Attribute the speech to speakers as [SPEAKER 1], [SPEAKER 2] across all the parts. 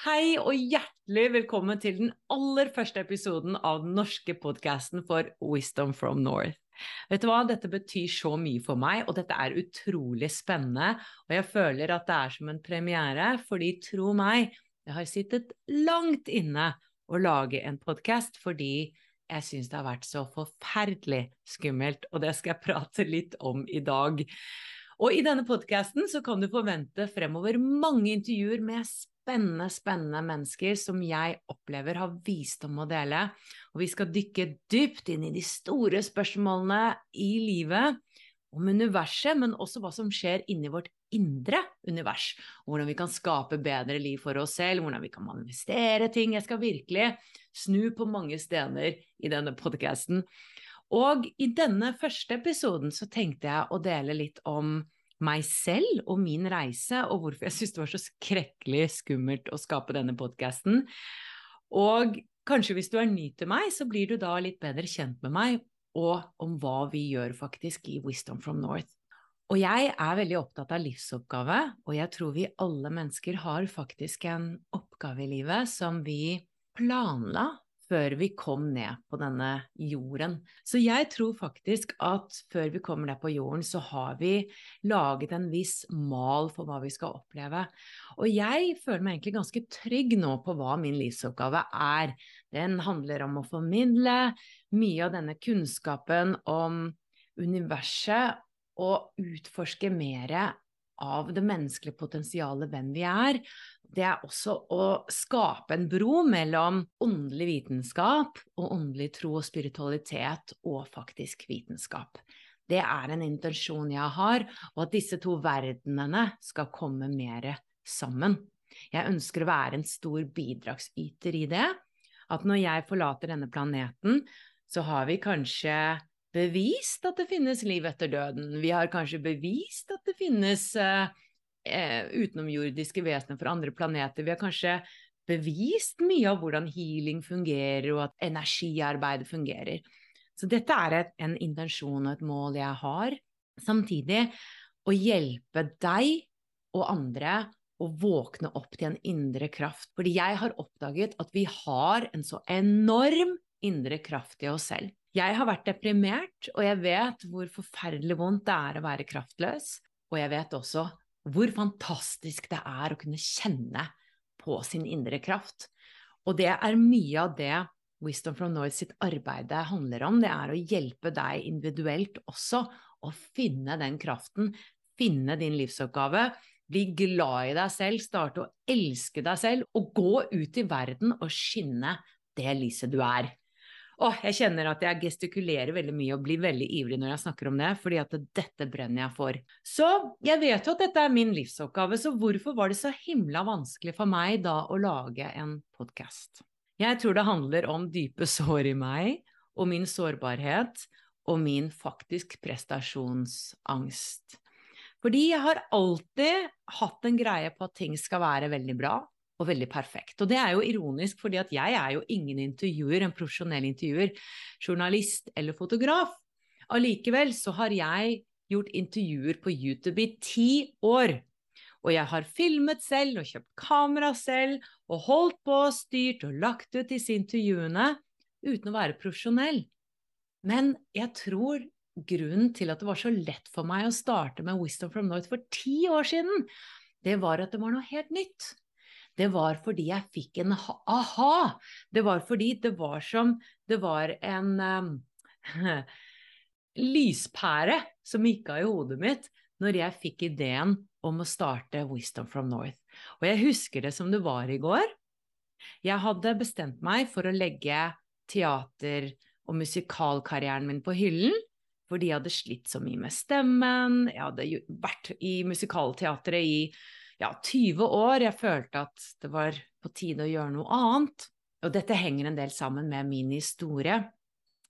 [SPEAKER 1] Hei og hjertelig velkommen til den aller første episoden av den norske podkasten for Wisdom from North. Vet du hva, dette betyr så mye for meg, og dette er utrolig spennende. Og jeg føler at det er som en premiere, fordi tro meg, jeg har sittet langt inne å lage en podkast fordi jeg syns det har vært så forferdelig skummelt, og det skal jeg prate litt om i dag. Og i denne podkasten så kan du forvente fremover mange intervjuer med spennende, spennende mennesker som jeg opplever har visdom å dele. Og vi skal dykke dypt inn i de store spørsmålene i livet, om universet, men også hva som skjer inni vårt indre univers. Hvordan vi kan skape bedre liv for oss selv, hvordan vi kan manifestere ting. Jeg skal virkelig snu på mange stener i denne podkasten. Og i denne første episoden så tenkte jeg å dele litt om meg selv og min reise, og hvorfor jeg syntes det var så skrekkelig skummelt å skape denne podkasten. Og kanskje hvis du er ny til meg, så blir du da litt bedre kjent med meg, og om hva vi gjør faktisk i Wisdom from North. Og jeg er veldig opptatt av livsoppgave, og jeg tror vi alle mennesker har faktisk en oppgave i livet som vi planla før vi kom ned på denne jorden. Så jeg tror faktisk at før vi kommer ned på jorden, så har vi laget en viss mal for hva vi skal oppleve. Og jeg føler meg egentlig ganske trygg nå på hva min livsoppgave er. Den handler om å formidle mye av denne kunnskapen om universet og utforske mer av det menneskelige potensialet, hvem vi er. Det er også å skape en bro mellom åndelig vitenskap og åndelig tro og spiritualitet og faktisk vitenskap. Det er en intensjon jeg har, og at disse to verdenene skal komme mer sammen. Jeg ønsker å være en stor bidragsyter i det. At når jeg forlater denne planeten, så har vi kanskje bevist at det finnes liv etter døden. Vi har kanskje bevist at det finnes eh, eh, utenomjordiske vesener fra andre planeter. Vi har kanskje bevist mye av hvordan healing fungerer, og at energiarbeidet fungerer. Så dette er et, en intensjon og et mål jeg har. Samtidig å hjelpe deg og andre å våkne opp til en indre kraft. Fordi jeg har oppdaget at vi har en så enorm indre kraft i oss selv. Jeg har vært deprimert, og jeg vet hvor forferdelig vondt det er å være kraftløs. Og jeg vet også hvor fantastisk det er å kunne kjenne på sin indre kraft. Og det er mye av det Wisdom from North sitt arbeid handler om. Det er å hjelpe deg individuelt også å finne den kraften, finne din livsoppgave, bli glad i deg selv, starte å elske deg selv og gå ut i verden og skinne det lyset du er. Åh, jeg kjenner at jeg gestikulerer veldig mye og blir veldig ivrig når jeg snakker om det, fordi at dette brenner jeg for. Så jeg vet jo at dette er min livsoppgave, så hvorfor var det så himla vanskelig for meg da å lage en podkast? Jeg tror det handler om dype sår i meg, og min sårbarhet, og min faktisk prestasjonsangst. Fordi jeg har alltid hatt en greie på at ting skal være veldig bra, og veldig perfekt. Og det er jo ironisk, fordi at jeg er jo ingen intervjuer, en profesjonell intervjuer, journalist eller fotograf. Allikevel så har jeg gjort intervjuer på YouTube i ti år. Og jeg har filmet selv og kjøpt kamera selv og holdt på styrt og lagt ut disse intervjuene uten å være profesjonell. Men jeg tror grunnen til at det var så lett for meg å starte med Wisdom from North for ti år siden, det var at det var noe helt nytt det var fordi jeg fikk en aha. Det var fordi det var som Det var en um, lyspære som gikk av i hodet mitt når jeg fikk ideen om å starte Wisdom from North. Og jeg husker det som det var i går. Jeg hadde bestemt meg for å legge teater- og musikalkarrieren min på hyllen. Fordi jeg hadde slitt så mye med stemmen. Jeg hadde vært i musikalteatret i ja, 20 år. Jeg følte at det var på tide å gjøre noe annet. Og dette henger en del sammen med min historie.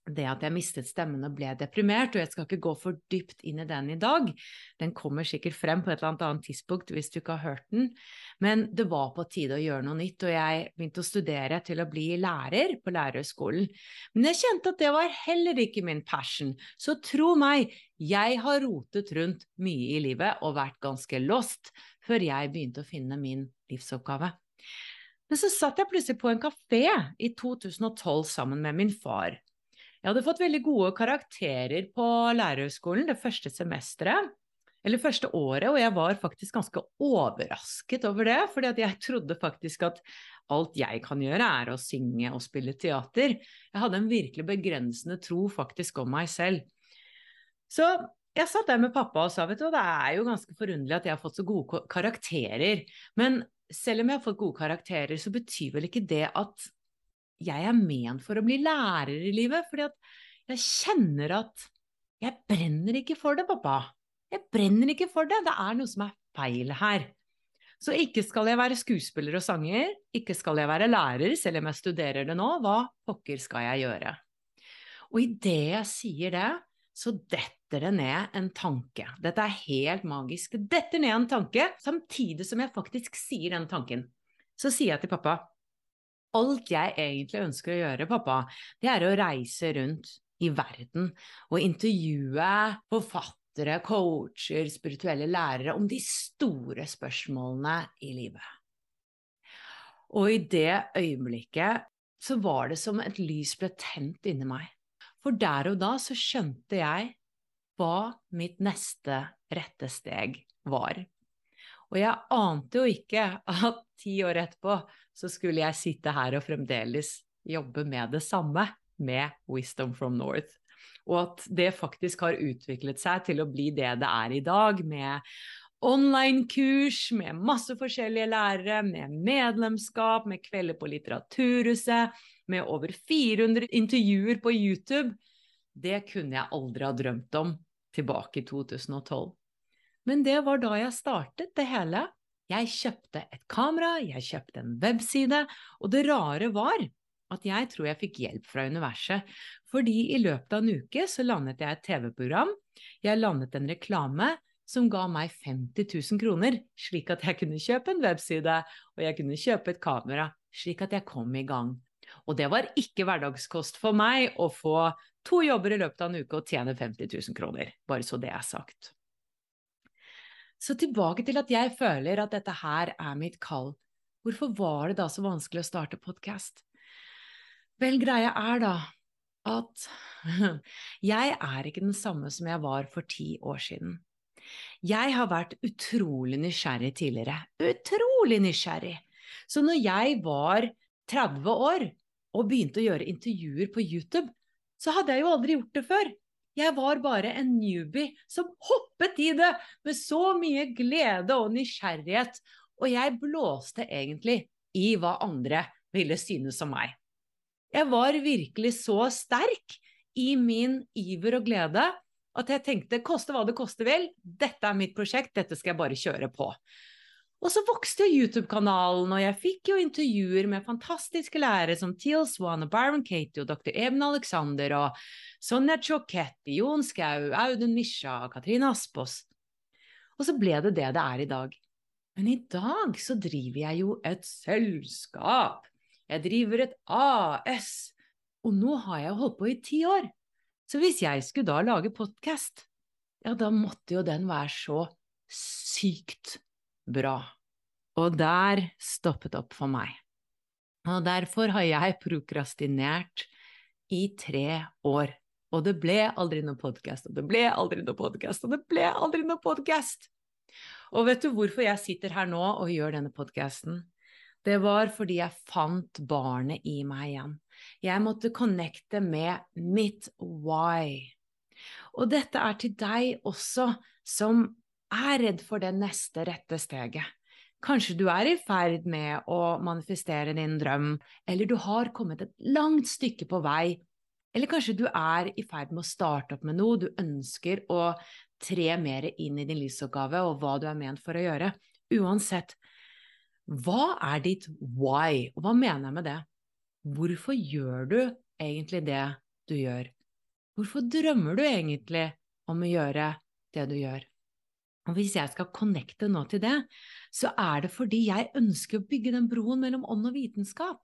[SPEAKER 1] Det at jeg mistet stemmen og ble deprimert, og jeg skal ikke gå for dypt inn i den i dag. Den kommer sikkert frem på et eller annet tidspunkt hvis du ikke har hørt den. Men det var på tide å gjøre noe nytt, og jeg begynte å studere til å bli lærer på lærerskolen. Men jeg kjente at det var heller ikke min passion. Så tro meg, jeg har rotet rundt mye i livet og vært ganske lost før jeg begynte å finne min livsoppgave. Men så satt jeg plutselig på en kafé i 2012 sammen med min far. Jeg hadde fått veldig gode karakterer på lærerhøgskolen det første semesteret, eller første året, og jeg var faktisk ganske overrasket over det, fordi jeg trodde faktisk at alt jeg kan gjøre, er å synge og spille teater. Jeg hadde en virkelig begrensende tro faktisk om meg selv. Så jeg satt der med pappa og sa vet du, det er jo ganske forunderlig at jeg har fått så gode karakterer. Men selv om jeg har fått gode karakterer, så betyr vel ikke det at jeg er ment for å bli lærer i livet. Fordi at jeg kjenner at jeg brenner ikke for det, pappa. Jeg brenner ikke for det. Det er noe som er feil her. Så ikke skal jeg være skuespiller og sanger, ikke skal jeg være lærer, selv om jeg studerer det nå. Hva pokker skal jeg gjøre? Og idet jeg sier det, så detter det ned en tanke. Dette er helt magisk. Det detter ned en tanke, samtidig som jeg faktisk sier den tanken. Så sier jeg til pappa Alt jeg egentlig ønsker å gjøre, pappa, det er å reise rundt i verden og intervjue forfattere, coacher, spirituelle lærere om de store spørsmålene i livet. Og i det øyeblikket så var det som et lys ble tent inni meg. For der og da så skjønte jeg hva mitt neste rette steg var. Og jeg ante jo ikke at ti år etterpå så skulle jeg sitte her og fremdeles jobbe med det samme, med Wisdom from North. Og at det faktisk har utviklet seg til å bli det det er i dag, med online-kurs, med masse forskjellige lærere, med medlemskap, med kvelder på Litteraturhuset, med over 400 intervjuer på YouTube. Det kunne jeg aldri ha drømt om tilbake i 2012. Men det var da jeg startet det hele. Jeg kjøpte et kamera, jeg kjøpte en webside, og det rare var at jeg tror jeg fikk hjelp fra universet, fordi i løpet av en uke så landet jeg et TV-program, jeg landet en reklame som ga meg 50 000 kroner, slik at jeg kunne kjøpe en webside, og jeg kunne kjøpe et kamera, slik at jeg kom i gang. Og det var ikke hverdagskost for meg å få to jobber i løpet av en uke og tjene 50 000 kroner, bare så det er sagt. Så tilbake til at jeg føler at dette her er mitt kall. Hvorfor var det da så vanskelig å starte podkast? Vel, greia er da at jeg er ikke den samme som jeg var for ti år siden. Jeg har vært utrolig nysgjerrig tidligere. Utrolig nysgjerrig! Så når jeg var 30 år og begynte å gjøre intervjuer på YouTube, så hadde jeg jo aldri gjort det før. Jeg var bare en newbie som hoppet i det med så mye glede og nysgjerrighet, og jeg blåste egentlig i hva andre ville synes om meg. Jeg var virkelig så sterk i min iver og glede at jeg tenkte koste hva det koste vil, dette er mitt prosjekt, dette skal jeg bare kjøre på. Og så vokste jo YouTube-kanalen, og jeg fikk jo intervjuer med fantastiske lærere som Teal Swan og Byron Katie og dr. Eben Alexander og Sonja Choketti, Jon Skau, Audun Misha, Katrine Aspås. Og så ble det det det er i dag. Men i dag så driver jeg jo et selskap. Jeg driver et AS. Og nå har jeg holdt på i ti år. Så hvis jeg skulle da lage podkast, ja, da måtte jo den være så sykt bra. Og der stoppet opp for meg. Og derfor har jeg prokrastinert i tre år. Og det ble aldri noe podkast, og det ble aldri noe podkast, og det ble aldri noe podkast. Og vet du hvorfor jeg sitter her nå og gjør denne podkasten? Det var fordi jeg fant barnet i meg igjen. Jeg måtte connecte med mitt why. Og dette er til deg også, som er redd for det neste rette steget. Kanskje du er i ferd med å manifestere din drøm, eller du har kommet et langt stykke på vei, eller kanskje du er i ferd med å starte opp med noe, du ønsker å tre mer inn i din livsoppgave og hva du er ment for å gjøre. Uansett, hva er ditt why, og hva mener jeg med det? Hvorfor gjør du egentlig det du gjør? Hvorfor drømmer du egentlig om å gjøre det du gjør? Og hvis jeg skal connecte nå til det, så er det fordi jeg ønsker å bygge den broen mellom ånd og vitenskap.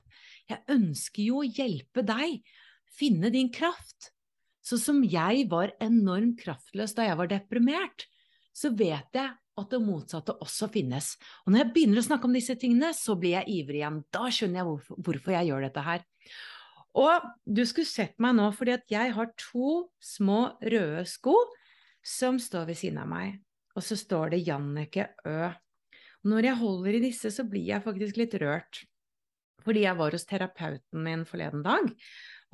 [SPEAKER 1] Jeg ønsker jo å hjelpe deg finne din kraft. Så som jeg var enormt kraftløs da jeg var deprimert, så vet jeg at det motsatte også finnes. Og når jeg begynner å snakke om disse tingene, så blir jeg ivrig igjen. Da skjønner jeg hvorfor, hvorfor jeg gjør dette her. Og du skulle sett meg nå, fordi at jeg har to små røde sko som står ved siden av meg. Og så står det Janneke Ø. Når jeg holder i disse, så blir jeg faktisk litt rørt. Fordi jeg var hos terapeuten min forleden dag,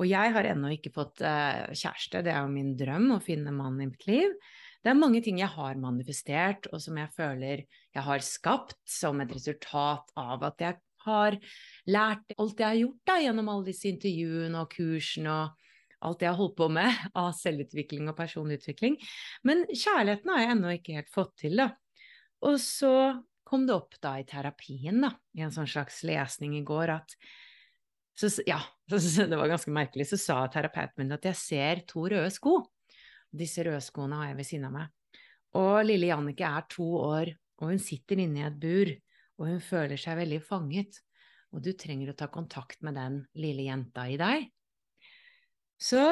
[SPEAKER 1] og jeg har ennå ikke fått uh, kjæreste. Det er jo min drøm å finne mannen i mitt liv. Det er mange ting jeg har manifestert, og som jeg føler jeg har skapt som et resultat av at jeg har lært alt jeg har gjort da, gjennom alle disse intervjuene og kursene og alt jeg har holdt på med av selvutvikling og personlig utvikling. Men kjærligheten har jeg ennå ikke helt fått til, da. Og så kom det opp da i terapien, da, i en sånn slags lesning i går, at så, ja, det var ganske merkelig. Så sa terapeuten min at jeg ser to røde sko. Disse røde skoene har jeg ved siden av meg. Og lille Jannicke er to år, og hun sitter inne i et bur, og hun føler seg veldig fanget. Og du trenger å ta kontakt med den lille jenta i deg. Så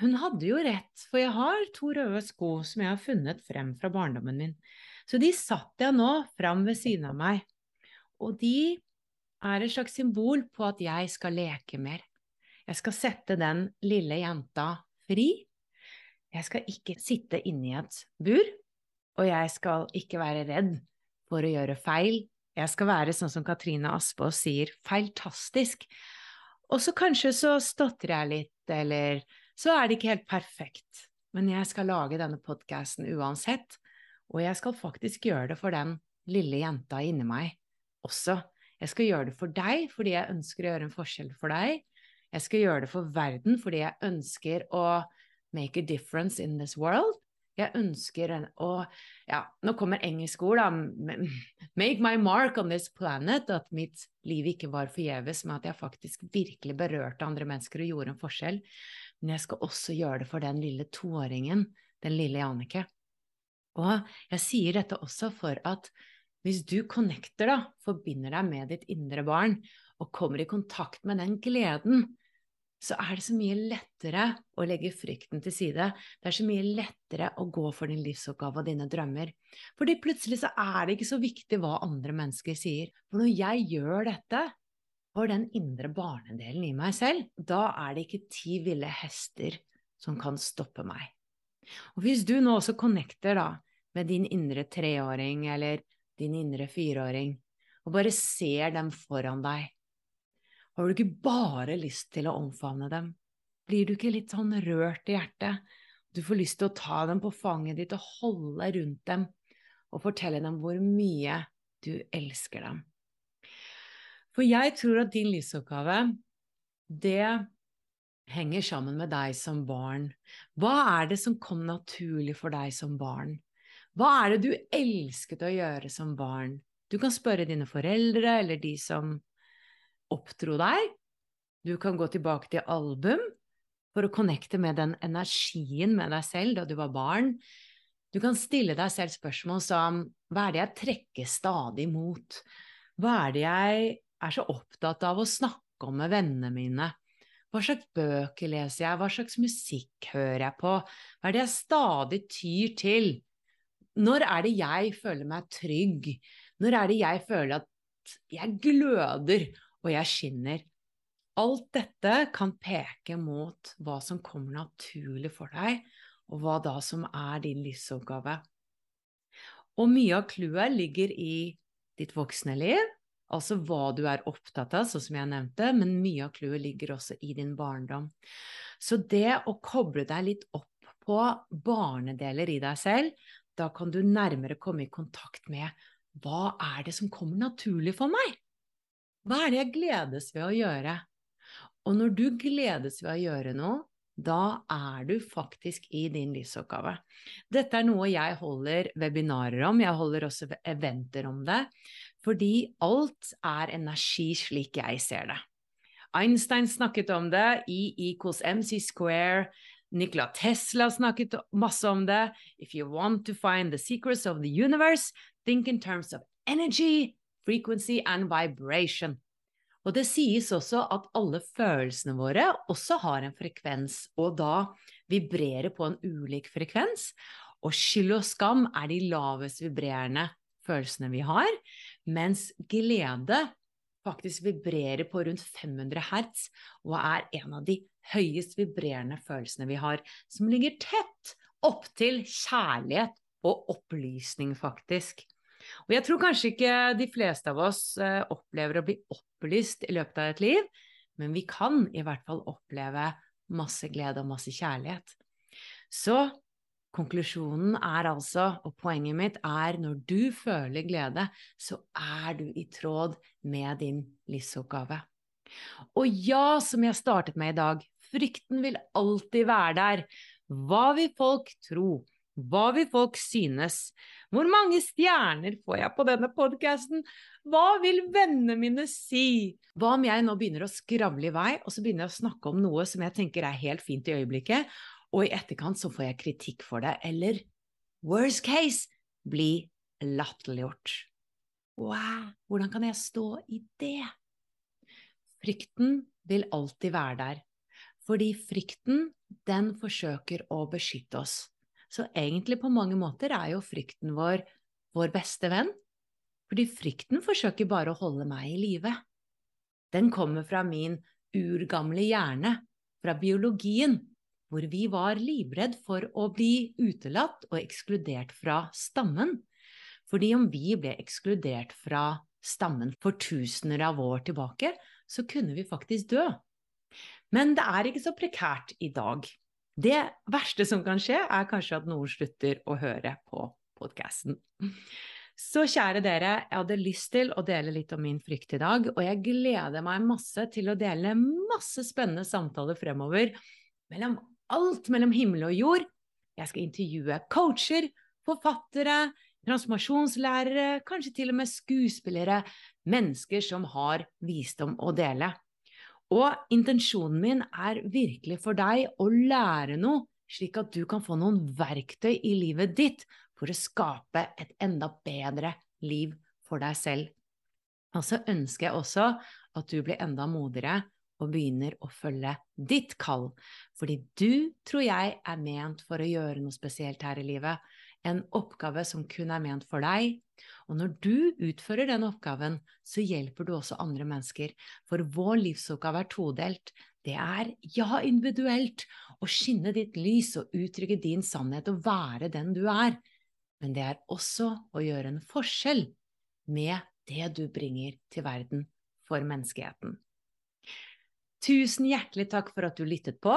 [SPEAKER 1] hun hadde jo rett, for jeg har to røde sko som jeg har funnet frem fra barndommen min. Så de satt jeg nå fram ved siden av meg, og de er et slags symbol på at jeg skal leke mer. Jeg skal sette den lille jenta fri, jeg skal ikke sitte inni et bur, og jeg skal ikke være redd for å gjøre feil. Jeg skal være sånn som Katrine Aspaas sier, feiltastisk. Og så kanskje så stotrer jeg litt, eller så er det ikke helt perfekt. Men jeg skal lage denne podkasten uansett, og jeg skal faktisk gjøre det for den lille jenta inni meg også. Jeg skal gjøre det for deg fordi jeg ønsker å gjøre en forskjell for deg. Jeg skal gjøre det for verden fordi jeg ønsker å make a difference in this world. Jeg ønsker å Ja, nå kommer engelsk ord, da. Make my mark on this planet. At mitt liv ikke var forgjeves, men at jeg faktisk virkelig berørte andre mennesker og gjorde en forskjell. Men jeg skal også gjøre det for den lille toåringen, den lille Jannicke. Og jeg sier dette også for at hvis du connecter, da, forbinder deg med ditt indre barn, og kommer i kontakt med den gleden så er det så mye lettere å legge frykten til side. Det er så mye lettere å gå for din livsoppgave og dine drømmer. Fordi plutselig så er det ikke så viktig hva andre mennesker sier. For når jeg gjør dette for den indre barnedelen i meg selv, da er det ikke ti ville hester som kan stoppe meg. Og hvis du nå også connecter da med din indre treåring eller din indre fireåring, og bare ser dem foran deg, har du ikke bare lyst til å omfavne dem? Blir du ikke litt sånn rørt i hjertet? Du får lyst til å ta dem på fanget ditt og holde rundt dem og fortelle dem hvor mye du elsker dem. For jeg tror at din livsoppgave, det henger sammen med deg som barn. Hva er det som kom naturlig for deg som barn? Hva er det du elsket å gjøre som barn? Du kan spørre dine foreldre eller de som oppdro deg. Du kan gå tilbake til album for å connecte med den energien med deg selv da du var barn. Du kan stille deg selv spørsmål som hva er det jeg trekker stadig mot? Hva er det jeg er så opptatt av å snakke om med vennene mine? Hva slags bøker leser jeg, hva slags musikk hører jeg på? Hva er det jeg stadig tyr til? Når er det jeg føler meg trygg? Når er det jeg føler at jeg gløder og jeg skinner. Alt dette kan peke mot hva som kommer naturlig for deg, og hva da som er din livsoppgave. Og mye av clouet ligger i ditt voksne liv, altså hva du er opptatt av, sånn som jeg nevnte, men mye av clouet ligger også i din barndom. Så det å koble deg litt opp på barnedeler i deg selv, da kan du nærmere komme i kontakt med hva er det som kommer naturlig for meg? Hva er det jeg gledes ved å gjøre? Og når du gledes ved å gjøre noe, da er du faktisk i din livsoppgave. Dette er noe jeg holder webinarer om, jeg holder også eventer om det, fordi alt er energi slik jeg ser det. Einstein snakket om det, i equals MC square, Nikola Tesla snakket masse om det. If you want to find the secrets of the universe, think in terms of energy, frequency and vibration. Og det sies også at alle følelsene våre også har en frekvens, og da vibrerer på en ulik frekvens. Og skyld og skam er de lavest vibrerende følelsene vi har, mens glede faktisk vibrerer på rundt 500 hertz og er en av de høyest vibrerende følelsene vi har, som ligger tett opptil kjærlighet og opplysning, faktisk. Og jeg tror kanskje ikke de fleste av oss eh, opplever å bli opplyst i løpet av et liv, men vi kan i hvert fall oppleve masse glede og masse kjærlighet. Så konklusjonen er altså, og poenget mitt er, når du føler glede, så er du i tråd med din livsoppgave. Og ja, som jeg startet med i dag, frykten vil alltid være der. Hva vil folk tro? Hva vil folk synes? Hvor mange stjerner får jeg på denne podkasten? Hva vil vennene mine si? Hva om jeg nå begynner å skravle i vei, og så begynner jeg å snakke om noe som jeg tenker er helt fint i øyeblikket, og i etterkant så får jeg kritikk for det, eller worst case, bli latterliggjort. Wow, hvordan kan jeg stå i det? Frykten vil alltid være der, fordi frykten, den forsøker å beskytte oss. Så egentlig på mange måter er jo frykten vår vår beste venn, fordi frykten forsøker bare å holde meg i live. Den kommer fra min urgamle hjerne, fra biologien, hvor vi var livredd for å bli utelatt og ekskludert fra stammen. Fordi om vi ble ekskludert fra stammen for tusener av år tilbake, så kunne vi faktisk dø. Men det er ikke så prekært i dag. Det verste som kan skje, er kanskje at noen slutter å høre på podkasten. Så kjære dere, jeg hadde lyst til å dele litt om min frykt i dag, og jeg gleder meg masse til å dele masse spennende samtaler fremover mellom alt mellom himmel og jord. Jeg skal intervjue coacher, forfattere, transformasjonslærere, kanskje til og med skuespillere, mennesker som har visdom å dele. Og intensjonen min er virkelig for deg å lære noe, slik at du kan få noen verktøy i livet ditt for å skape et enda bedre liv for deg selv. Og så ønsker jeg også at du blir enda modigere og begynner å følge ditt kall. Fordi du, tror jeg, er ment for å gjøre noe spesielt her i livet. En oppgave som kun er ment for deg. Og når du utfører den oppgaven, så hjelper du også andre mennesker. For vår livsoppgave er todelt. Det er, ja, individuelt, å skinne ditt lys og uttrykke din sannhet og være den du er. Men det er også å gjøre en forskjell med det du bringer til verden for menneskeheten. Tusen hjertelig takk for at du lyttet på.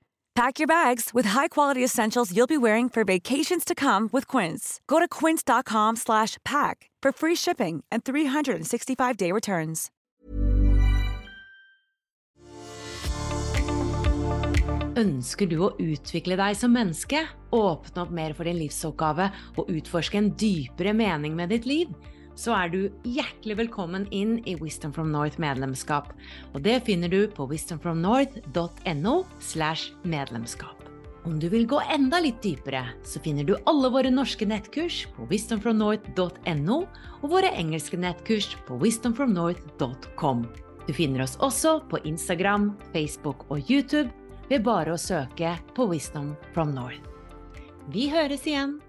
[SPEAKER 2] Pack your bags with high-quality essentials you'll be wearing for vacations to come with Quince. Go to quince.com/pack for free shipping and 365-day returns.
[SPEAKER 1] Ønsker du å utvikle deg som menneske, åpne opp mer for din livsoppgave og utforske en dypere mening med ditt liv? Så er du hjertelig velkommen inn i Wisdom from North medlemskap. Og det finner du på wisdomfromnorth.no slash medlemskap. Om du vil gå enda litt dypere, så finner du alle våre norske nettkurs på wisdomfromnorth.no og våre engelske nettkurs på wisdomfromnorth.com. Du finner oss også på Instagram, Facebook og YouTube ved bare å søke på Wisdom from North. Vi høres igjen!